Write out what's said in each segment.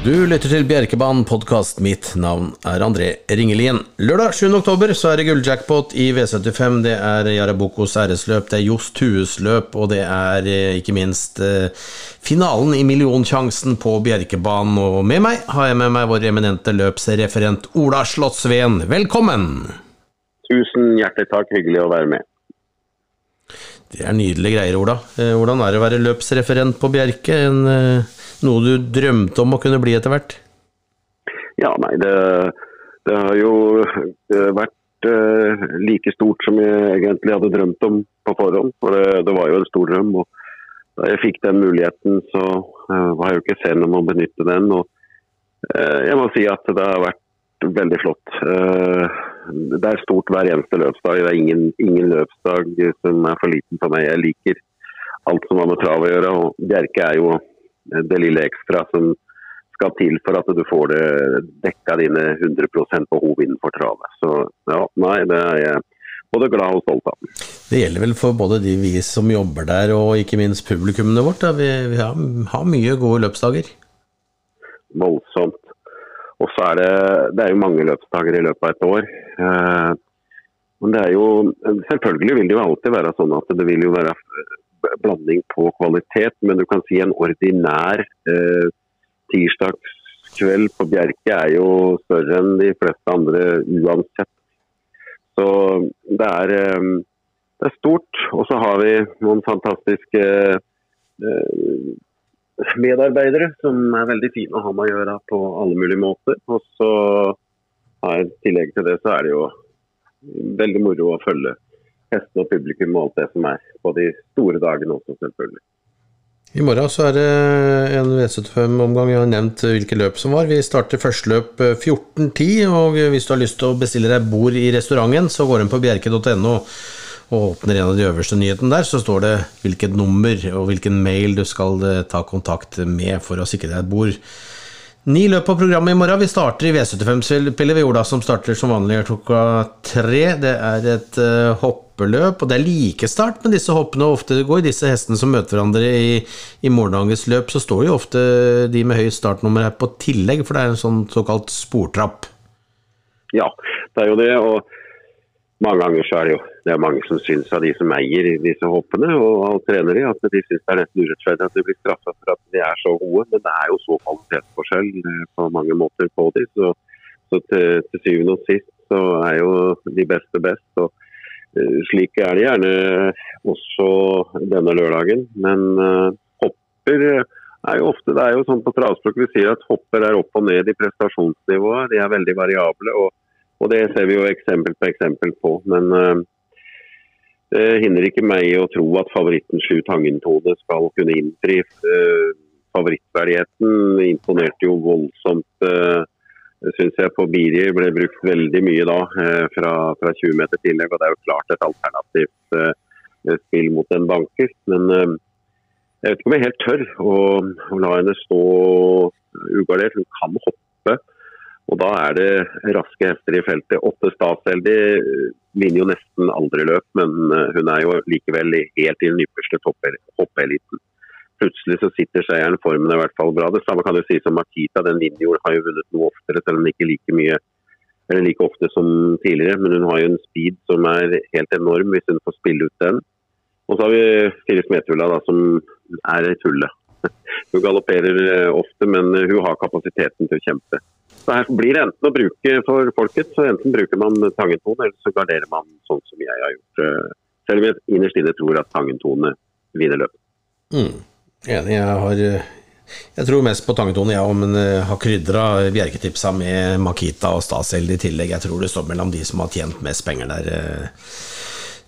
Du lytter til Bjerkebanen podkast. Mitt navn er André Ringelien. Lørdag 7. oktober så er det gulljackpot i V75. Det er Jarabokos æresløp, det er Johs Tues løp, og det er eh, ikke minst eh, finalen i Millionsjansen på Bjerkebanen. Og med meg har jeg med meg vår eminente løpsreferent Ola Slottsveen. Velkommen! Tusen hjertelig takk, hyggelig å være med. Det er nydelige greier, Ola. Eh, Hvordan er det å være løpsreferent på Bjerke? En, eh, noe du drømte om å kunne bli etter hvert? Ja, nei, det, det har jo eh, vært like stort som jeg egentlig hadde drømt om på forhånd. For det, det var jo en stor drøm. og Da jeg fikk den muligheten, så var jeg jo ikke sen om å benytte den. og Jeg må si at det har vært veldig flott. Det er stort hver eneste løpsdag. Det er ingen, ingen løpsdag som er for liten for meg. Jeg liker alt som har med trav å gjøre. og Bjerke er jo det lille ekstra som skal til for at du får det dekka dine 100% behov innenfor travet. Så ja, nei, det er jeg både glad og stolt av. Det gjelder vel for både de vi som jobber der og ikke minst publikummet vårt. Vi, vi har, har mye gode løpsdager. Voldsomt. Og så er det, det er jo mange løpsdager i løpet av et år. Eh, men det er jo, selvfølgelig vil det jo alltid være sånn at det vil jo være blanding på kvalitet, men du kan si en ordinær eh, tirsdagskveld på Bjerke er jo større enn de fleste andre uansett. Så det er, eh, det er stort. Og så har vi noen fantastiske medarbeidere som er veldig fine å ha med å gjøre på alle mulige måter. Og så I tillegg til det så er det jo veldig moro å følge hestene og publikum og alt det som er på de store dagene også, selvfølgelig. I morgen så er det en V75-omgang. Jeg har nevnt hvilke løp som var. Vi starter første løp 14.10, og hvis du har lyst til å bestille deg bord i restauranten, så går du inn på bjerke.no og åpner en av de øverste nyhetene der, så står det hvilket nummer og hvilken mail du skal ta kontakt med for å sikre deg et bord. Ni løp på programmet i morgen. Vi starter i V75-spillet ved Ola, som starter som vanlig klokka tre. Det er et uh, hoppeløp, og det er likestart med disse hoppene. Ofte går disse hestene som møter hverandre i, i morgendagens løp, så står jo ofte de med høyest startnummer her på tillegg, for det er en sånn såkalt sportrapp. Ja, det er jo det. og mange ganger så er det jo det er mange som syns av de som eier disse hoppene og, og trener de, at de syns det er nesten urettferdig at de blir straffa for at de er så gode. Men det er jo så kvalitetsforskjell eh, på mange måter på de. Så, så til, til, syvende og sist så er jo de beste best. og uh, Slik er det gjerne også denne lørdagen. Men uh, hopper er jo ofte det er jo sånn på travspråk vi sier at hopper er opp og ned i prestasjonsnivået. De er veldig variable. og og Det ser vi jo eksempel på eksempel på. Men uh, det hindrer ikke meg å tro at favoritten Sju Tangentode skal kunne innfri. Uh, favorittverdigheten imponerte jo voldsomt, uh, syns jeg, på Biri. Ble brukt veldig mye da, fra, fra 20 meter tillegg. og Det er jo klart et alternativt spill mot en banker. Men jeg vet ikke om jeg helt tør å, å la henne stå ugardert. Hun kan hoppe. Og Da er det raske hester i feltet. Åtte Statsheldig vinner jo nesten aldri løp, men eh, hun er jo likevel helt i den ypperste hoppeliten. Plutselig så sitter seieren formen i hvert fall bra. Det samme kan du si som Makita. Den vinner jo, har jo vunnet noe oftere, selv om ikke like mye eller like ofte som tidligere. Men hun har jo en speed som er helt enorm hvis hun får spille ut den. Og så har vi Fire Smetulla som er tullet. Hun galopperer eh, ofte, men hun har kapasiteten til å kjempe. Så her blir det enten å bruke for folket, så enten bruker man Tangentone, eller så garderer man sånn som jeg har gjort. Eh, selv om jeg innerst inne tror at Tangentone vinner løpet. Mm. Enig. Jeg har jeg tror mest på Tangentone, ja, men jeg har krydra Bjerketipsa med Makita og Staseld i tillegg. Jeg tror det står mellom de som har tjent mest penger der.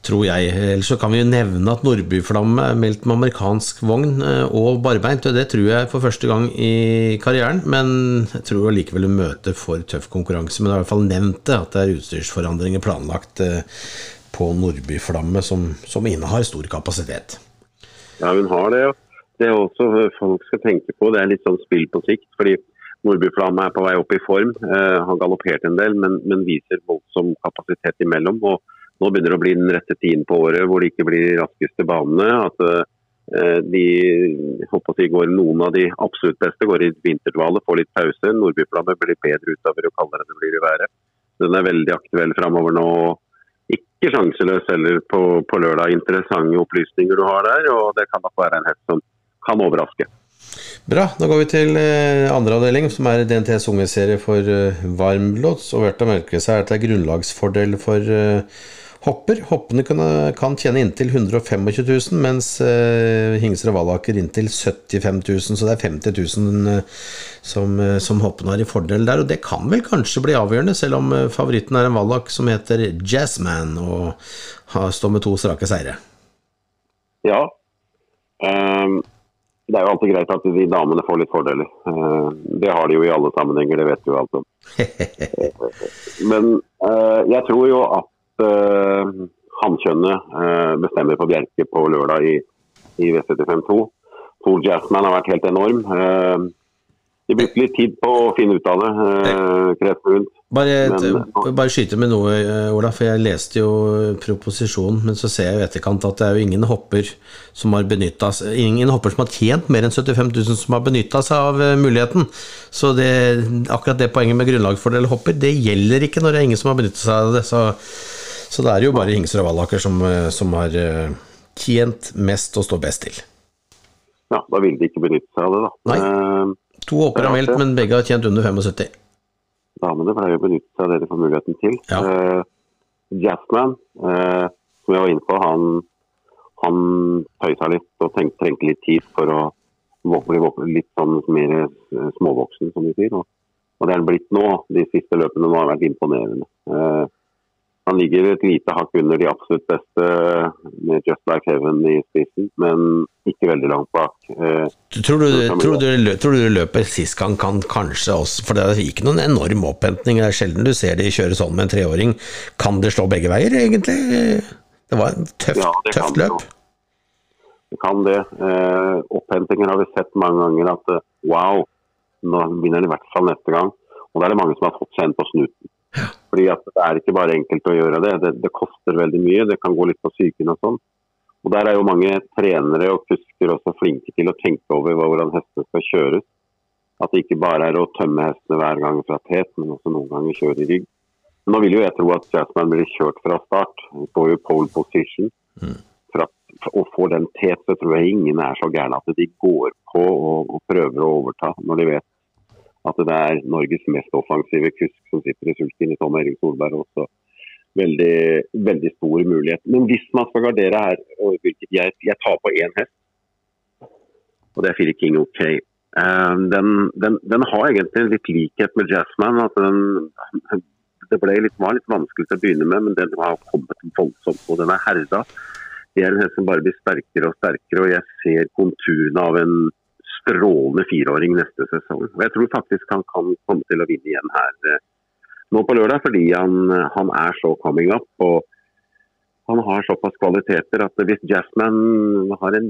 Eh, tror jeg. Ellers så kan vi jo nevne at Nordbyflamme er meldt med amerikansk vogn eh, og barbeint. og Det tror jeg for første gang i karrieren, men jeg tror likevel hun møter for tøff konkurranse. Men det er i hvert fall nevnt det, at det er utstyrsforandringer planlagt eh, på Nordbyflamme, som, som innehar stor kapasitet. Ja, hun har det. Det er også folk skal tenke på. Det er litt sånn spill på sikt. fordi Nordbyflamme er på vei opp i form. Eh, har galoppert en del, men, men viser voldsom kapasitet imellom. og nå begynner det å bli den rette tiden på året hvor det ikke blir de raskeste banene. At uh, de si, går Noen av de absolutt beste går i vinterdvale, får litt pause. Nordbyplanet blir bedre utover jo kaldere det blir i været. Den er veldig aktuell framover nå. Ikke sjanseløs heller på, på, lørdag. Interessante opplysninger du har der, og det kan nok være en hest som kan overraske. Bra. Da går vi til andre avdeling, som er DNTs ungeserie for varmblods. Og verdt å merke seg er at det er grunnlagsfordel for hopper. Hoppene kan, kan tjene inntil 125 000, mens eh, Hingser og Vallaker inntil 75 000. Så det er 50 000 uh, som, uh, som hoppene har i fordel der. Og det kan vel kanskje bli avgjørende, selv om uh, favoritten er en Wallach som heter Jazzman og har, står med to strake seire. Ja. Um, det er jo alltid greit at de damene får litt fordeler. det har de jo i alle sammenhenger, det vet du jo alt om. Men jeg tror jo at uh, hannkjønnet uh, bestemmer på Bjerke på lørdag i, i V75-2. Tor Jazzman har vært helt enorm. Uh, de brukte litt tid på å finne ut av det. Uh, bare, men, bare skyte med noe, Ola, for jeg leste jo proposisjonen, men så ser jeg i etterkant at det er jo ingen hopper som har benytta Ingen hopper som har tjent mer enn 75 000 som har benytta seg av muligheten. Så det, akkurat det poenget med grunnlagsfordel hopper, det gjelder ikke når det er ingen som har benytta seg av det. Så så det er jo bare Hingsrud og Vallaker som, eh, som, har eh, tjent mest og står best til. Ja, da vil de ikke benytte seg av det, da. Nei. Eh, to håper har meldt, men begge har tjent under 75. Damene pleier å benytte seg av det de får muligheten til. Ja. Uh, Jazzman, uh, som jeg var inne på, han, han tøysa litt og tenkte, trengte litt tid for å bli litt sånn mer småvoksen, som de sier. Og, og det er han blitt nå. De siste løpene nå har vært imponerende. Uh, han ligger et lite hakk under de absolutt beste med Just Like Heaven i spissen, men ikke veldig langt bak. Eh, tror du, tror du, tror du løpet sist gang kan kanskje også For det er ikke noen enorm opphentning, det er sjelden du ser de kjøre sånn med en treåring. Kan det slå begge veier, egentlig? Det var et tøft, ja, tøft løp. Det kan det. Eh, opphentinger har vi sett mange ganger at eh, wow, nå vinner han i hvert fall neste gang. Og da er det mange som har fått seg en på snuten. Fordi at Det er ikke bare enkelt å gjøre det. det. Det koster veldig mye. Det kan gå litt på psyken og sånn. Og Der er jo mange trenere og kusker også flinke til å tenke over hvordan hestene skal kjøres. At det ikke bare er å tømme hestene hver gang fra tet, men også noen ganger kjøre i rygg. Men nå vil jo jeg tro at Jazzman blir kjørt fra start. Han får jo pole position. Mm. For at, og får den tet, så tror jeg ingen er så gærne at de går på og, og prøver å overta når de vet at det er Norges mest offensive kusk som sitter i sulken i Tom Erik Solberg også. Veldig, veldig stor mulighet. Men hvis man skal gardere her, hvilket jeg, jeg tar på én hest, og det er Fire King OK. Uh, den, den, den, har egentlig litt likhet med Jazzman. at den, Det ble litt, var litt vanskelig til å begynne med, men den har kommet voldsomt. Og den er herda. Det er en hest som bare blir sterkere og sterkere. og Jeg ser konturene av en strålende fireåring neste sesong. Og Jeg tror faktisk han kan komme til å vinne igjen her eh, nå på lørdag, fordi han, han er så coming up. og han har såpass kvaliteter at hvis Jazzman har en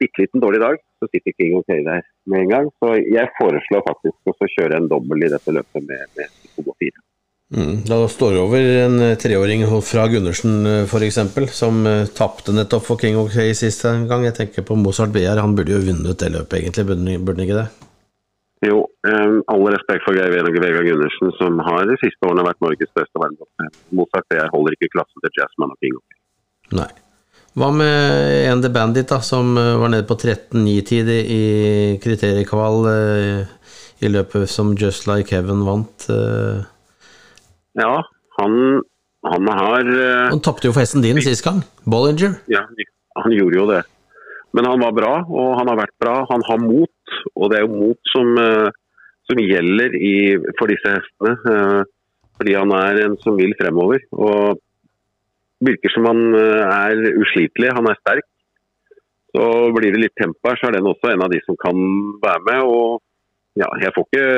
bitte liten dårlig dag, så sitter King OK der med en gang. Så jeg foreslår faktisk å kjøre en dobbel i dette løpet med, med 2 og 4. Mm, da står det over en eh, treåring fra Gundersen eh, f.eks., som uh, tapte nettopp for King of Clay sist gang. Jeg tenker på Mozart Beyer, han burde jo vunnet det løpet, egentlig, burde han ikke det? Jo, um, all respekt for Geir Vegard Gundersen, som har de siste årene vært Norges beste verdensmester. Mozart Beyer holder ikke klassen til Jazzman og King of Clay. Nei. Hva med en The Bandit, da, som var nede på 13-9-tid i kriteriekval i løpet som Just Like Heaven vant? Uh, ja, han, han har uh, Han tapte jo for hesten din sist gang, Bollinger. Ja, han gjorde jo det. Men han var bra, og han har vært bra. Han har mot, og det er jo mot som, uh, som gjelder i, for disse hestene. Uh, fordi han er en som vil fremover. Og virker som han er uslitelig. Han er sterk. Så blir det litt tempo her, så er den også en av de som kan være med. Og ja, jeg får ikke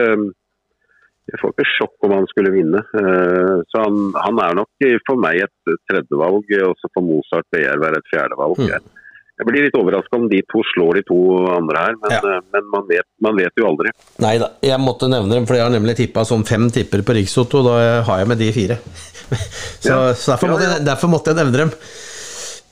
jeg får ikke sjokk om han skulle vinne. Eh, så han, han er nok for meg et tredjevalg, og så får Mozart BR være et fjerdevalg. Mm. Jeg blir litt overraska om de to slår de to andre her, men, ja. Eh, men man, vet, man, vet, jo aldri. Nei da, jeg måtte nevne dem, for jeg har nemlig tippa sånn fem tipper på Riksoto. Da har jeg med de fire. så, ja. så derfor, måtte jeg, derfor, måtte jeg, nevne dem.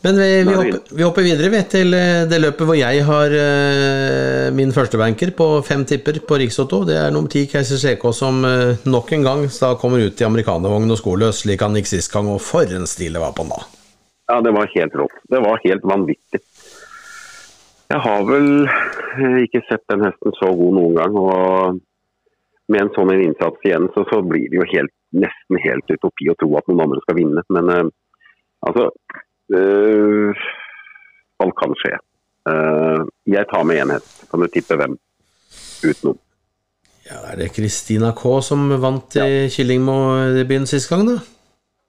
Men vi, vi, hopper, vi hopper videre vi, til eh, det løpet hvor jeg har uh, min førstebanker på fem tipper på Riksotto. Det er nummer ti Keiser CK som uh, nok en gang da kommer ut i amerikanervogn og skoløs, slik han gikk sist gang, og for en stil det var på han da. Ja, det var helt rått. Det var helt vanvittig. Jeg har vel ikke sett den hesten så god noen gang. og Med en sånn innsats igjen, så, så blir det jo helt, nesten helt utopi å tro at noen andre skal vinne. Men uh, altså eh, Alt kan skje. Uh, jeg tar med én hest. Kan du tippe hvem? Utenom. Ja, Er det Christina K som vant i Killingmo-debuten sist gang, da?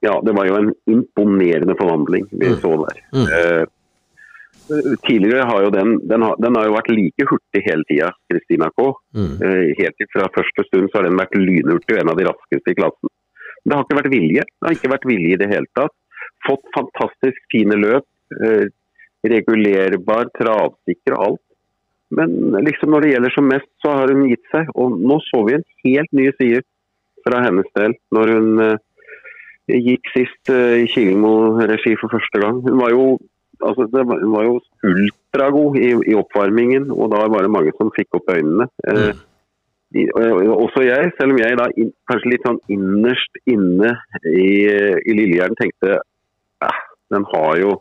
Ja, det var jo en imponerende forvandling vi så der. Mm. Uh, tidligere har jo den, den har, den har jo vært like hurtig hele tida, Christina K. Mm. Uh, helt fra første stund så har den vært lynhurtig og en av de raskeste i klassen. Det har ikke vært vilje. Det har ikke vært vilje i det hele tatt. Fått fantastisk fine løp. Eh, regulerbar, travsikker og alt. Men liksom når det gjelder som mest, så har hun gitt seg. Og nå så vi en helt ny side fra hennes del når hun eh, gikk sist eh, i Killingmo-regi for første gang. Hun var jo, altså, det var, hun var jo ultragod i, i oppvarmingen, og da var det mange som fikk opp øynene. Eh, de, og, og også jeg, selv om jeg da kanskje litt sånn innerst inne i, i Lillehjernen tenkte eh, den har jo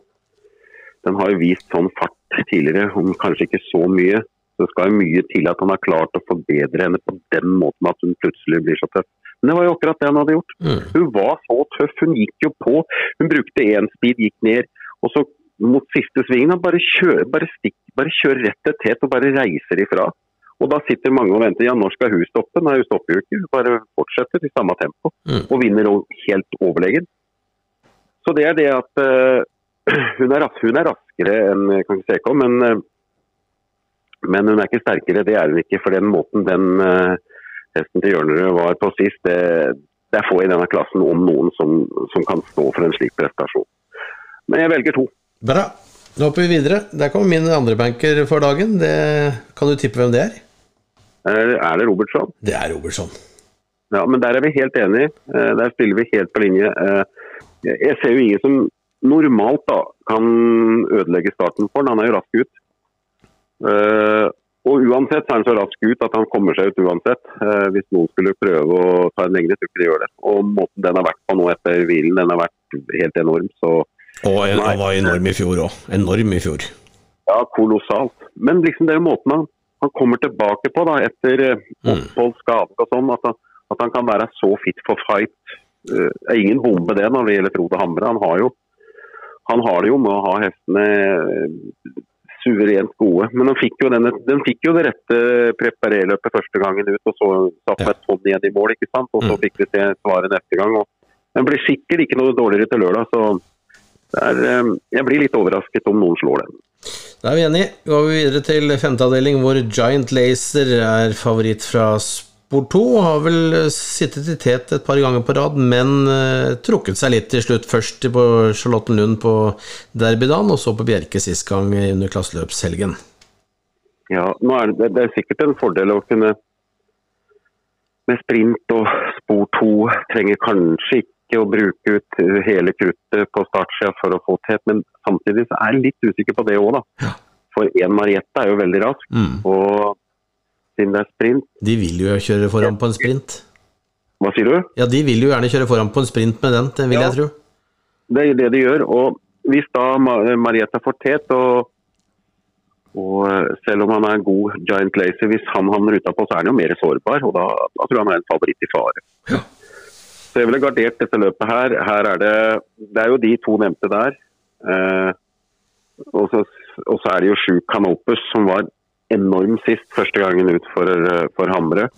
den har jo vist sånn fart tidligere, om kanskje ikke så mye. Så det skal jo mye til at han har klart å forbedre henne på den måten at hun plutselig blir så tøff. Men det var jo akkurat det han hadde gjort. Mm. Hun var så tøff, hun gikk jo på. Hun brukte én speed, gikk ned. Og så mot siste svingen, bare kjører, bare stikk, bare kjører rett til tet og bare reiser ifra. Og da sitter mange og venter. Ja, når skal hun stoppe? Nei, hun stopper jo ikke. Hun bare fortsetter i samme tempo. Mm. Og vinner helt overlegen. Så det er det at eh, hun, er, hun er raskere enn eh, kan ikke men, eh, men hun er ikke sterkere. Det er hun ikke. For den måten den hesten til Hjørnerud var på sist, det, det er få i denne klassen om noen som, som kan stå for en slik prestasjon. Men jeg velger to. Bra. Nå hopper vi videre. Der kommer min andre banker for dagen. Det, kan du tippe hvem det er? Er det Robertson? Det er Robertson. Ja, men der er vi helt enige. Der spiller vi helt på linje. Jeg ser jo ingen som normalt da kan ødelegge starten for den. Han er jo rask ut. Eh, Og uansett så er han så rask ut at han kommer seg ut uansett. Eh, Hvis noen skulle prøve å ta en lengre, tror ikke de gjør det. Og måten den har vært på nå etter hvilen, den har vært helt enorm. Så Og en, han var enorm i fjor òg. Enorm i fjor. ja, kolossalt. Men liksom det er måten han, han kommer tilbake på da etter eh, Mm. opphold, skade og sånn, at han, at han kan være så fit for fight. Eh, er ingen bombe det når det gjelder Frode Hamre. Han har jo han har det jo med å ha hestene eh, suverent gode. Men han fikk jo, denne, den fikk jo det rette preparerløpet første gangen ut, og så satt med et tonn igjen i mål, ikke sant. Og så Mm. fikk vi se svaret neste gang. og Den blir sikkert ikke noe dårligere til lørdag, så er, eh, jeg blir litt overrasket om noen slår den. Da er vi enige. Går vi videre til femte avdeling, hvor Giant Laser er favoritt fra Sport 2. Har vel eh, sittet i tet et par ganger på rad, men eh, trukket seg litt til slutt. Først på Charlottenlund på derbydagen, og så på Bjerke sist gang under klasseløpshelgen. Ja, er det, det er sikkert en fordel å kunne med sprint og spor to trenger kanskje ikke å bruke ut hele kruttet på startsida for å få tett, men samtidig så er jeg litt usikker på det òg, da. Ja. For én Mariette er jo veldig rask, Mm. og siden det er sprint De vil jo kjøre foran på en sprint. Hva sier du? Ja, de vil jo gjerne kjøre foran på en sprint med den, det vil Ja. jeg tro. Det er det de gjør. Og hvis da Marietta får tet, og, og eh, selv om han er en god giant laser, hvis han havner utapå, så er han jo mer sårbar. Og da, da tror jeg han er en favoritt i fare. Ja. Så jeg ville gardert dette løpet her. Her er det Det er jo de to nevnte der. Eh, og, så, og så er det jo sju Canopus, som var enorm sist, første gangen ut for, eh, for Hamre.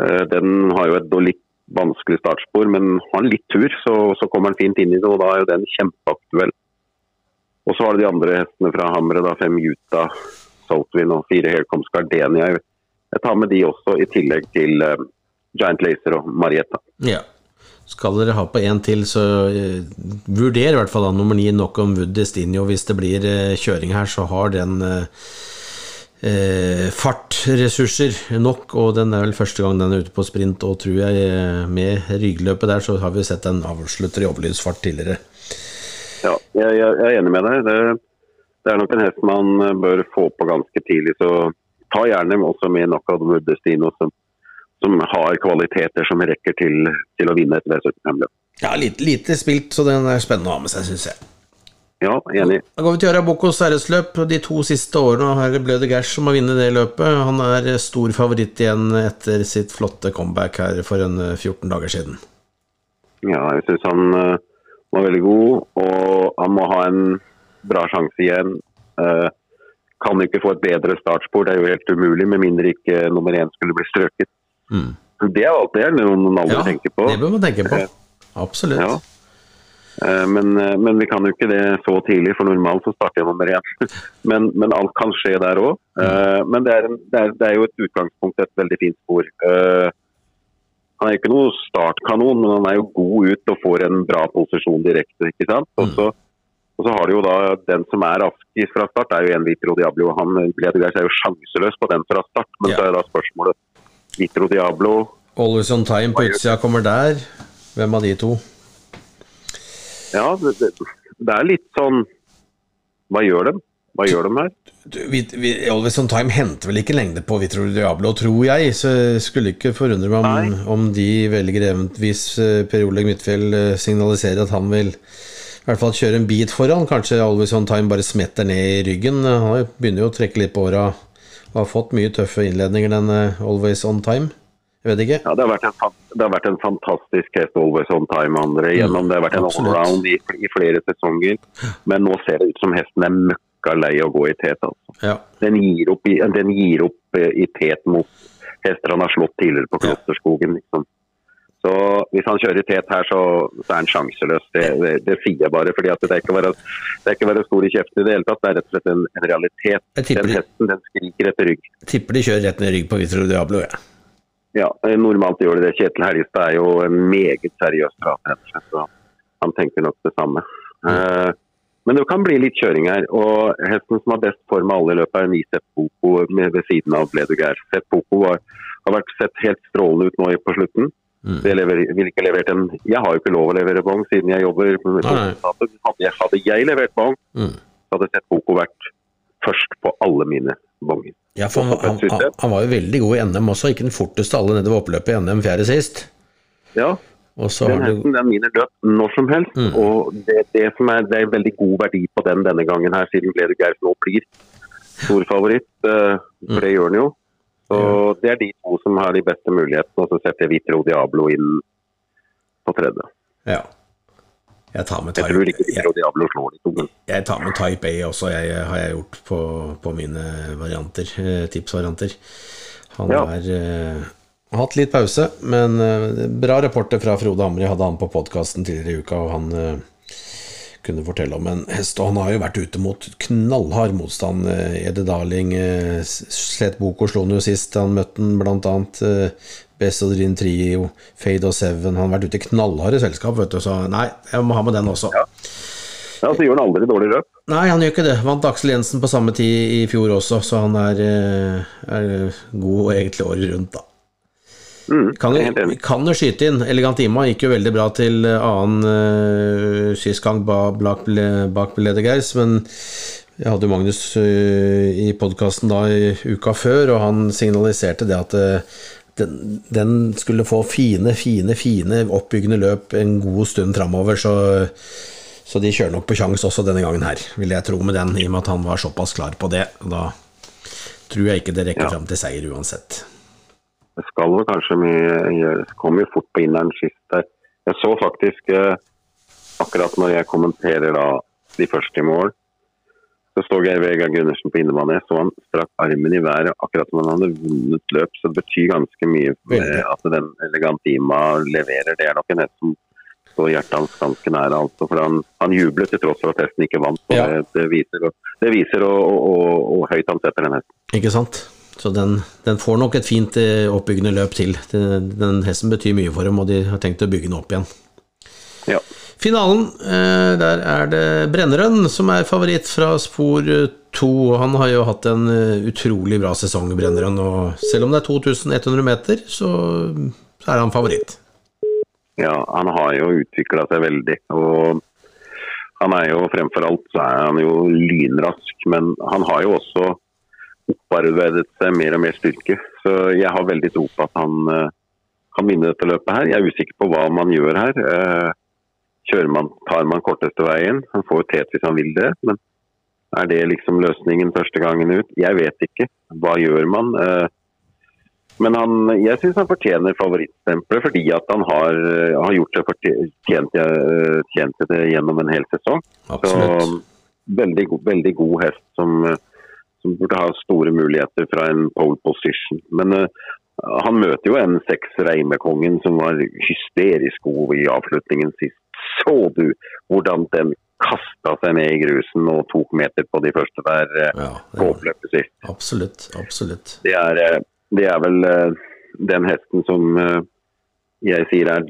Eh, Den har jo et litt vanskelig startspor, men har han litt tur, så, så kommer han fint inn i det, og da er jo den kjempeaktuell. Og så har du de andre hestene fra Hamre, da, fem Juta, Saltwin og fire Helcoms Gardenia. Jeg, tar med de også, i tillegg til eh, Giant Laser og Marietta. Ja. Skal dere ha på en til, så uh, vurder i hvert fall da nummer ni nok om Wood Destinio. Hvis det blir uh, kjøring her, så har den eh, eh, fartressurser nok, og den er vel første gang den er ute på sprint, og tror jeg eh, med ryggløpet der, så har vi sett en avslutter i overlydsfart tidligere. Ja, jeg, jeg, jeg er enig med deg. Det, det er nok en hest man bør få på ganske tidlig. Så ta gjerne også med Knockout Woodestino, som, som har kvaliteter som rekker til, til å vinne et V75-løp. Ja, lite, lite spilt, så den er spennende å ha med seg, syns jeg. Ja, enig. Da går vi til Arabocos æresløp. De to siste årene har det Bløde Gers som har vunnet det løpet. Han er stor favoritt igjen etter sitt flotte comeback her for en 14 dager siden. Ja, jeg syns han uh, var veldig god, og han må ha en bra sjanse igjen. Uh, kan ikke få et bedre startspor, det er jo helt umulig, med mindre ikke nummer én skulle bli strøket. Mm. Det er alltid noe noen aldri Ja, tenker på. det bør man tenke på. Absolutt. Ja. Eh, Men, eh, men vi kan jo ikke det så tidlig, for normalt så starter jeg nummer én. Men, men alt kan skje der òg. Men det er, en, det, er, det er jo et utgangspunkt, et veldig fint spor. Eh, Han er ikke noe startkanon, men han er jo god ut og får en bra posisjon direkte. ikke sant? Og så, og så har du jo da den som er raskest fra start, er jo en Vitro Diablo. Han er jo sjanseløs på den fra start, men Ja. så er da spørsmålet Vitro Diablo Always on time på utsida kommer der. Hvem av de to? Ja, det, det, er litt sånn Hva gjør dem? Hva gjør de her? Du, vi, vi, Always on time henter vel ikke lengde på Vitro Diablo, tror jeg. Så skulle ikke forundre meg om, om de velger eventvis eh, Per Oleg Midtfjell eh, signaliserer at han vil i hvert fall kjøre en bit foran. Kanskje Always on time bare smetter ned i ryggen. Han begynner jo å trekke litt på åra og har fått mye tøffe innledninger, den eh, Always on time. Jeg vet ikke. Ja, det har vært en, det har vært en fantastisk hest always on time, André. Gjennom, det har vært en allround i, i flere sesonger. Men nå ser det ut som hesten er møkka lei å gå i tet. Altså. Ja. Den gir opp, den gir opp eh, i tet mot hester han har slått tidligere på Klosterskogen. Liksom. Så hvis han kjører i tet her, så, så er han sjanseløs. Det, det, det sier jeg bare. fordi at det er ikke være, det er ikke være stor i kjeften i det hele tatt. Det er rett og slett en, en realitet. Den hesten den skriker etter rygg. Tipper de kjører rett ned i rygg på Vitro Diablo, jeg. Ja. Ja, eh, normalt gjør de det. Kjetil Helgestad er jo en meget seriøs prater. Så han tenker nok det samme. Eh, men det kan bli litt kjøring her. Og hesten som har best form av alle i løpet, er Nisep med- ved siden av Bleduger. Sett Poco har, har vært sett helt strålende ut nå på slutten. Mm. Det lever, vil ikke levert en, jeg har jo ikke lov å levere bong siden jeg jobber. Hadde jeg, hadde jeg levert bong, Mm. så hadde Sepp Poco vært først på alle mine bonger. Ja, for han, han, han, var jo veldig god i NM også, ikke den forteste alle nede ved oppløpet i NM fjerde sist. Ja, Og så Den hesten den vinner løp når som helst. Mm. og det, det, som er, det er veldig god verdi på den denne gangen, her, siden Gleder Geir nå blir stor favoritt. eh, For det gjør han jo. Så Det er de to som har de beste mulighetene. Og så setter Vitro Diablo inn på tredje. Ja. Jeg tar med Jeg tror ikke Type, jeg, Diablo slår de to. Jeg tar med type A også, jeg, har jeg gjort på, på mine varianter, eh, tipsvarianter. Han Ja. har uh, hatt litt pause, men uh, bra rapporter fra Frode Hamre. Jeg hadde han på podkasten tidligere i uka, og han uh, kunne fortelle om en hest. Og han har jo vært ute mot knallhard motstand. eh, Ede Darling, slet bok og slo han jo sist. Han møtte han blant annet eh, Best of Dream Trio, Fade og Seven. Han har vært ute i knallharde selskap, vet du, så nei, jeg må ha med den også. ja, så gjør han aldri dårlig løp. Nei, han gjør ikke det. Vant Aksel Jensen på samme tid i fjor også, så han er, eh, er god egentlig året rundt, da. Mm, Kan jo, kan jo skyte inn. Elegant Ima gikk jo veldig bra til eh, annen uh, sist gang ba- bak, bak Ledegeis, men jeg hadde jo Magnus uh, i podkasten da i uka før, og han signaliserte det at eh, den, den skulle få fine, fine, fine oppbyggende løp en god stund framover, så, så de kjører nok på sjanse også denne gangen her, vil jeg tro med den, i og med at han var såpass klar på det. Da tror jeg ikke det rekker Ja. fram til seier uansett. Det skal vel kanskje mye. Kom jo fort på inneren sist der. Jeg så faktisk eh, akkurat når jeg kommenterer da de første i mål, så så jeg Vegard Gundersen på innebane. Jeg så han strakk armen i været akkurat som han hadde vunnet løp. Så det betyr ganske mye at den Elegantima leverer. Det er nok en hest som står hjertet hans ganske nære. Altså, for han, han jublet til tross for at hesten ikke vant. Ja. Det, det viser, det viser og, og, og, og høyt han setter den hesten. Ikke sant? Så den, den får nok et fint eh, oppbyggende løp til. Den, den hesten betyr mye for dem, og de har tenkt å bygge den opp igjen. Ja. Finalen, eh, der er det Brennerøn som er favoritt fra spor eh, to. Han har jo hatt en eh, utrolig bra sesong, Brennerøn, og selv om det er 2100 meter, så, er han favoritt. Ja, han har jo utvikla seg veldig. Og Han er jo fremfor alt så er han jo lynrask, men han har jo også opparbeidet seg mer og mer styrke. Så jeg har veldig tro på at han kan vinne dette løpet her. Jeg er usikker på hva man gjør her. Kjører man, tar man korteste veien? Han får jo tet hvis han vil det, men er det liksom løsningen første gangen ut? Jeg vet ikke. Hva gjør man? Uh, men han, jeg syns han fortjener favorittstempelet fordi at han har, har gjort seg fortjent tjent til det gjennom en hel sesong. Absolutt. Så veldig, veldig god hest som, som, burde ha store muligheter fra en pole position. Men uh, han møter jo en seks Reimekongen som var hysterisk god i avslutningen sist. Så du hvordan den kasta seg ned i grusen og tok meter på de første der uh, ja, på oppløpet sist? Absolutt. Absolutt. Det er uh, det er vel den hesten som jeg sier er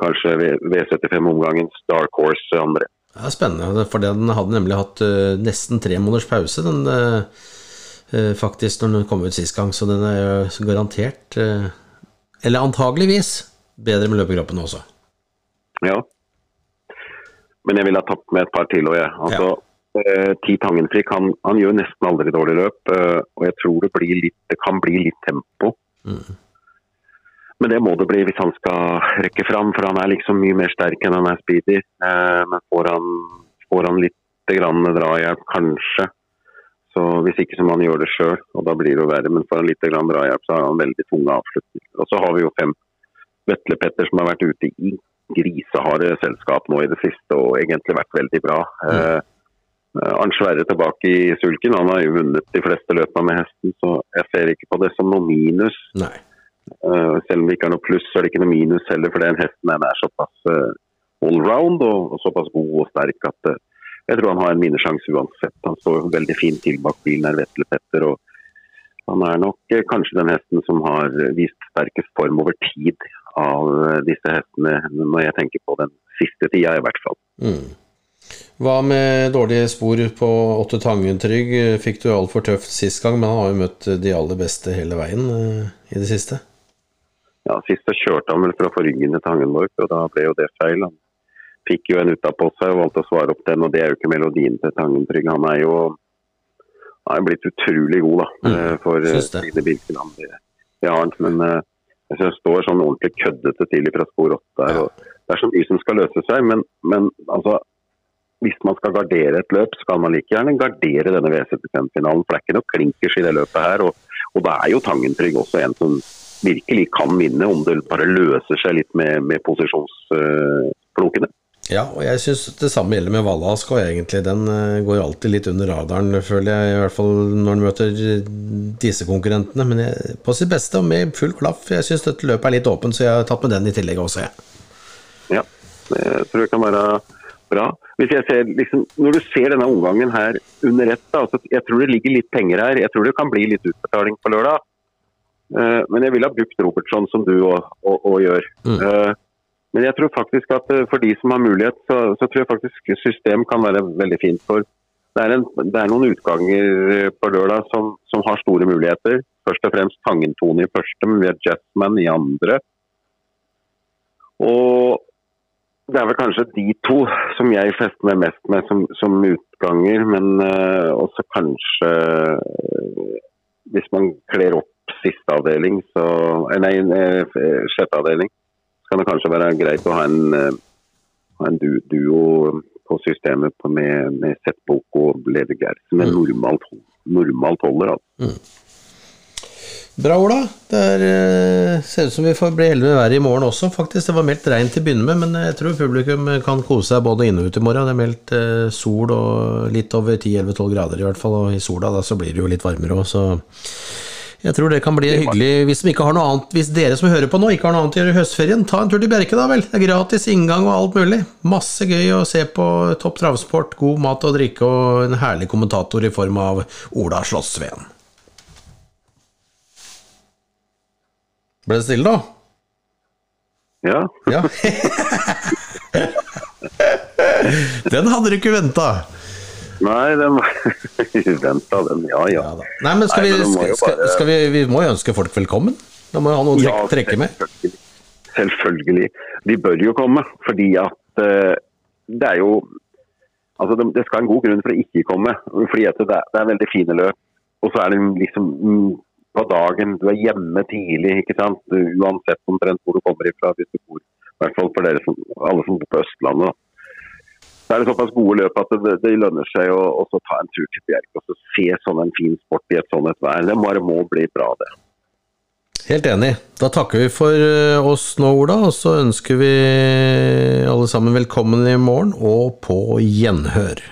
kanskje V75-omgangens dark horse andre. Det er spennende, for den hadde nemlig hatt nesten tre måneders pause. Den, faktisk når den kom ut sist gang, så den er garantert, eller antageligvis, bedre med løpekroppen også. Ja, men jeg ville ha tatt med et par til òg, jeg. Altså, ja. Ti Tangenfrik han, han, gjør nesten aldri dårlig løp, og jeg tror det, litt, det, kan bli litt tempo. Mm. Men det må det bli hvis han skal rekke fram, for han er liksom mye mer sterk enn han er speedy. Uh, men får han, får han litt grann drahjelp, kanskje, så hvis ikke så må han gjøre det sjøl, og da blir det jo verre. Men får han litt grann drahjelp, så har han veldig tunge avslutninger. Og så har vi jo fem Vetle-Petter som har vært ute i griseharde selskap nå i det siste og egentlig vært veldig bra. Mm. Eh, Arnt Sverre tilbake i sulken. Han har jo vunnet de fleste løpene med hesten, så jeg ser ikke på det som noe minus. Nei. Uh, selv om det ikke er noe pluss, så er det ikke noe minus heller, for den hesten er såpass uh, allround og, såpass god og sterk at uh, jeg tror han har en minnesjanse uansett. Han står veldig fint til bak bilen her, Vetle Petter. og han er nok kanskje den hesten som har vist sterkest form over tid av disse hestene, når jeg tenker på den siste tida i hvert fall. Mm. Hva med dårlige spor på Åtte Tangen-Trygg? Fikk du altfor tøft sist gang, men han har jo møtt de aller beste hele veien i det siste? Ja, sist så kjørte han vel fra forryggen til Tangenborg, og da ble jo det feil. Han fikk jo en utapå seg og valgte å svare opp den, og det er jo ikke melodien til Tangen-Trygg. Han er jo han er blitt utrolig god da, mm, eh, for sine Stine Birkeland. Det, det har han, men jeg synes det står sånn ordentlig køddete til fra spor åtte der. Ja. Det er så mye som skal løse seg, men, men altså hvis man skal gardere et løp, skal man like gjerne gardere denne V75-finalen. For det er ikke noe klinkers i det løpet her. Og, og da er jo Tangentrygg også en som virkelig kan vinne, om det bare løser seg litt med, med posisjonsflokene. Ja, og jeg syns det samme gjelder med Valask òg, egentlig. Den uh, går alltid litt under radaren, føler jeg, i hvert fall når en møter disse konkurrentene. Men jeg, på sitt beste og med full klaff. Jeg syns dette løpet er litt åpent, så jeg har tatt med den i tillegg også, jeg. Ja, det tror jeg kan være bra. Hvis jeg ser, liksom, når du ser denne omgangen her under ett, altså, jeg tror det ligger litt penger her. Jeg tror det kan bli litt utbetaling på lørdag. Uh, men jeg ville ha brukt Robertson som du òg gjør. Mm. Uh, men jeg tror faktisk at uh, for de som har mulighet, så, så, tror jeg faktisk system kan være veldig fint. For det er, en, det er noen utganger på lørdag som, som, har store muligheter. Først og fremst Tangentone i første, men vi har Jetman i andre. Og det er vel kanskje de to som jeg fester meg mest med som, som utganger, men også kanskje Hvis man kler opp siste avdeling, så uh, Nei, sjette avdeling, så kan det kanskje være greit å ha en, ha en du, duo på systemet på med, med Setbok og Leder Gersen, men mm. normalt, normalt holder. Altså. Mm. Bra, Ola. Det er, eh, ser ut som vi får bli heldige med været i morgen også, faktisk. Det var meldt regn til å begynne med, men jeg tror publikum kan kose seg både inne og ute i morgen. Det er meldt eh, sol og litt over 10-11-12 grader i hvert fall, og i sola da så blir det jo litt varmere òg, så jeg tror det kan bli hyggelig. Hvis, annet, hvis, dere som hører på nå ikke har noe annet å gjøre i høstferien, ta en tur til Bjerke, da vel. Det er gratis inngang og alt mulig. Masse gøy å se på topp travsport, god mat og drikke og en herlig kommentator i form av Ola Slottsveen. Ble det stille, da? Ja. ja. den hadde du ikke venta. Nei, den venta den, ja ja. ja Nei, men skal, Nei, vi, men skal, bare... skal, vi, vi må jo ønske folk velkommen. Da må jo ha noe å ja, trekke med. Selvfølgelig. selvfølgelig. De bør jo komme, fordi at uh, det er jo Altså, det, det, skal en god grunn for å ikke komme. fordi det, det, er veldig fine løp. Og så er det liksom mm, på dagen, du er hjemme tidlig. ikke sant? Uansett omtrent hvor du kommer ifra. hvis du bor, I hvert fall for dere som, alle som bor på Østlandet. Så er det såpass gode løp at det, det lønner seg å, også ta en tur til Bjerke og se sånn en fin sport i et sånt et vær. Det bare må bli bra, det. Helt enig. Da takker vi for eh, oss nå, Ola, og så ønsker vi alle sammen velkommen i morgen og på gjenhør.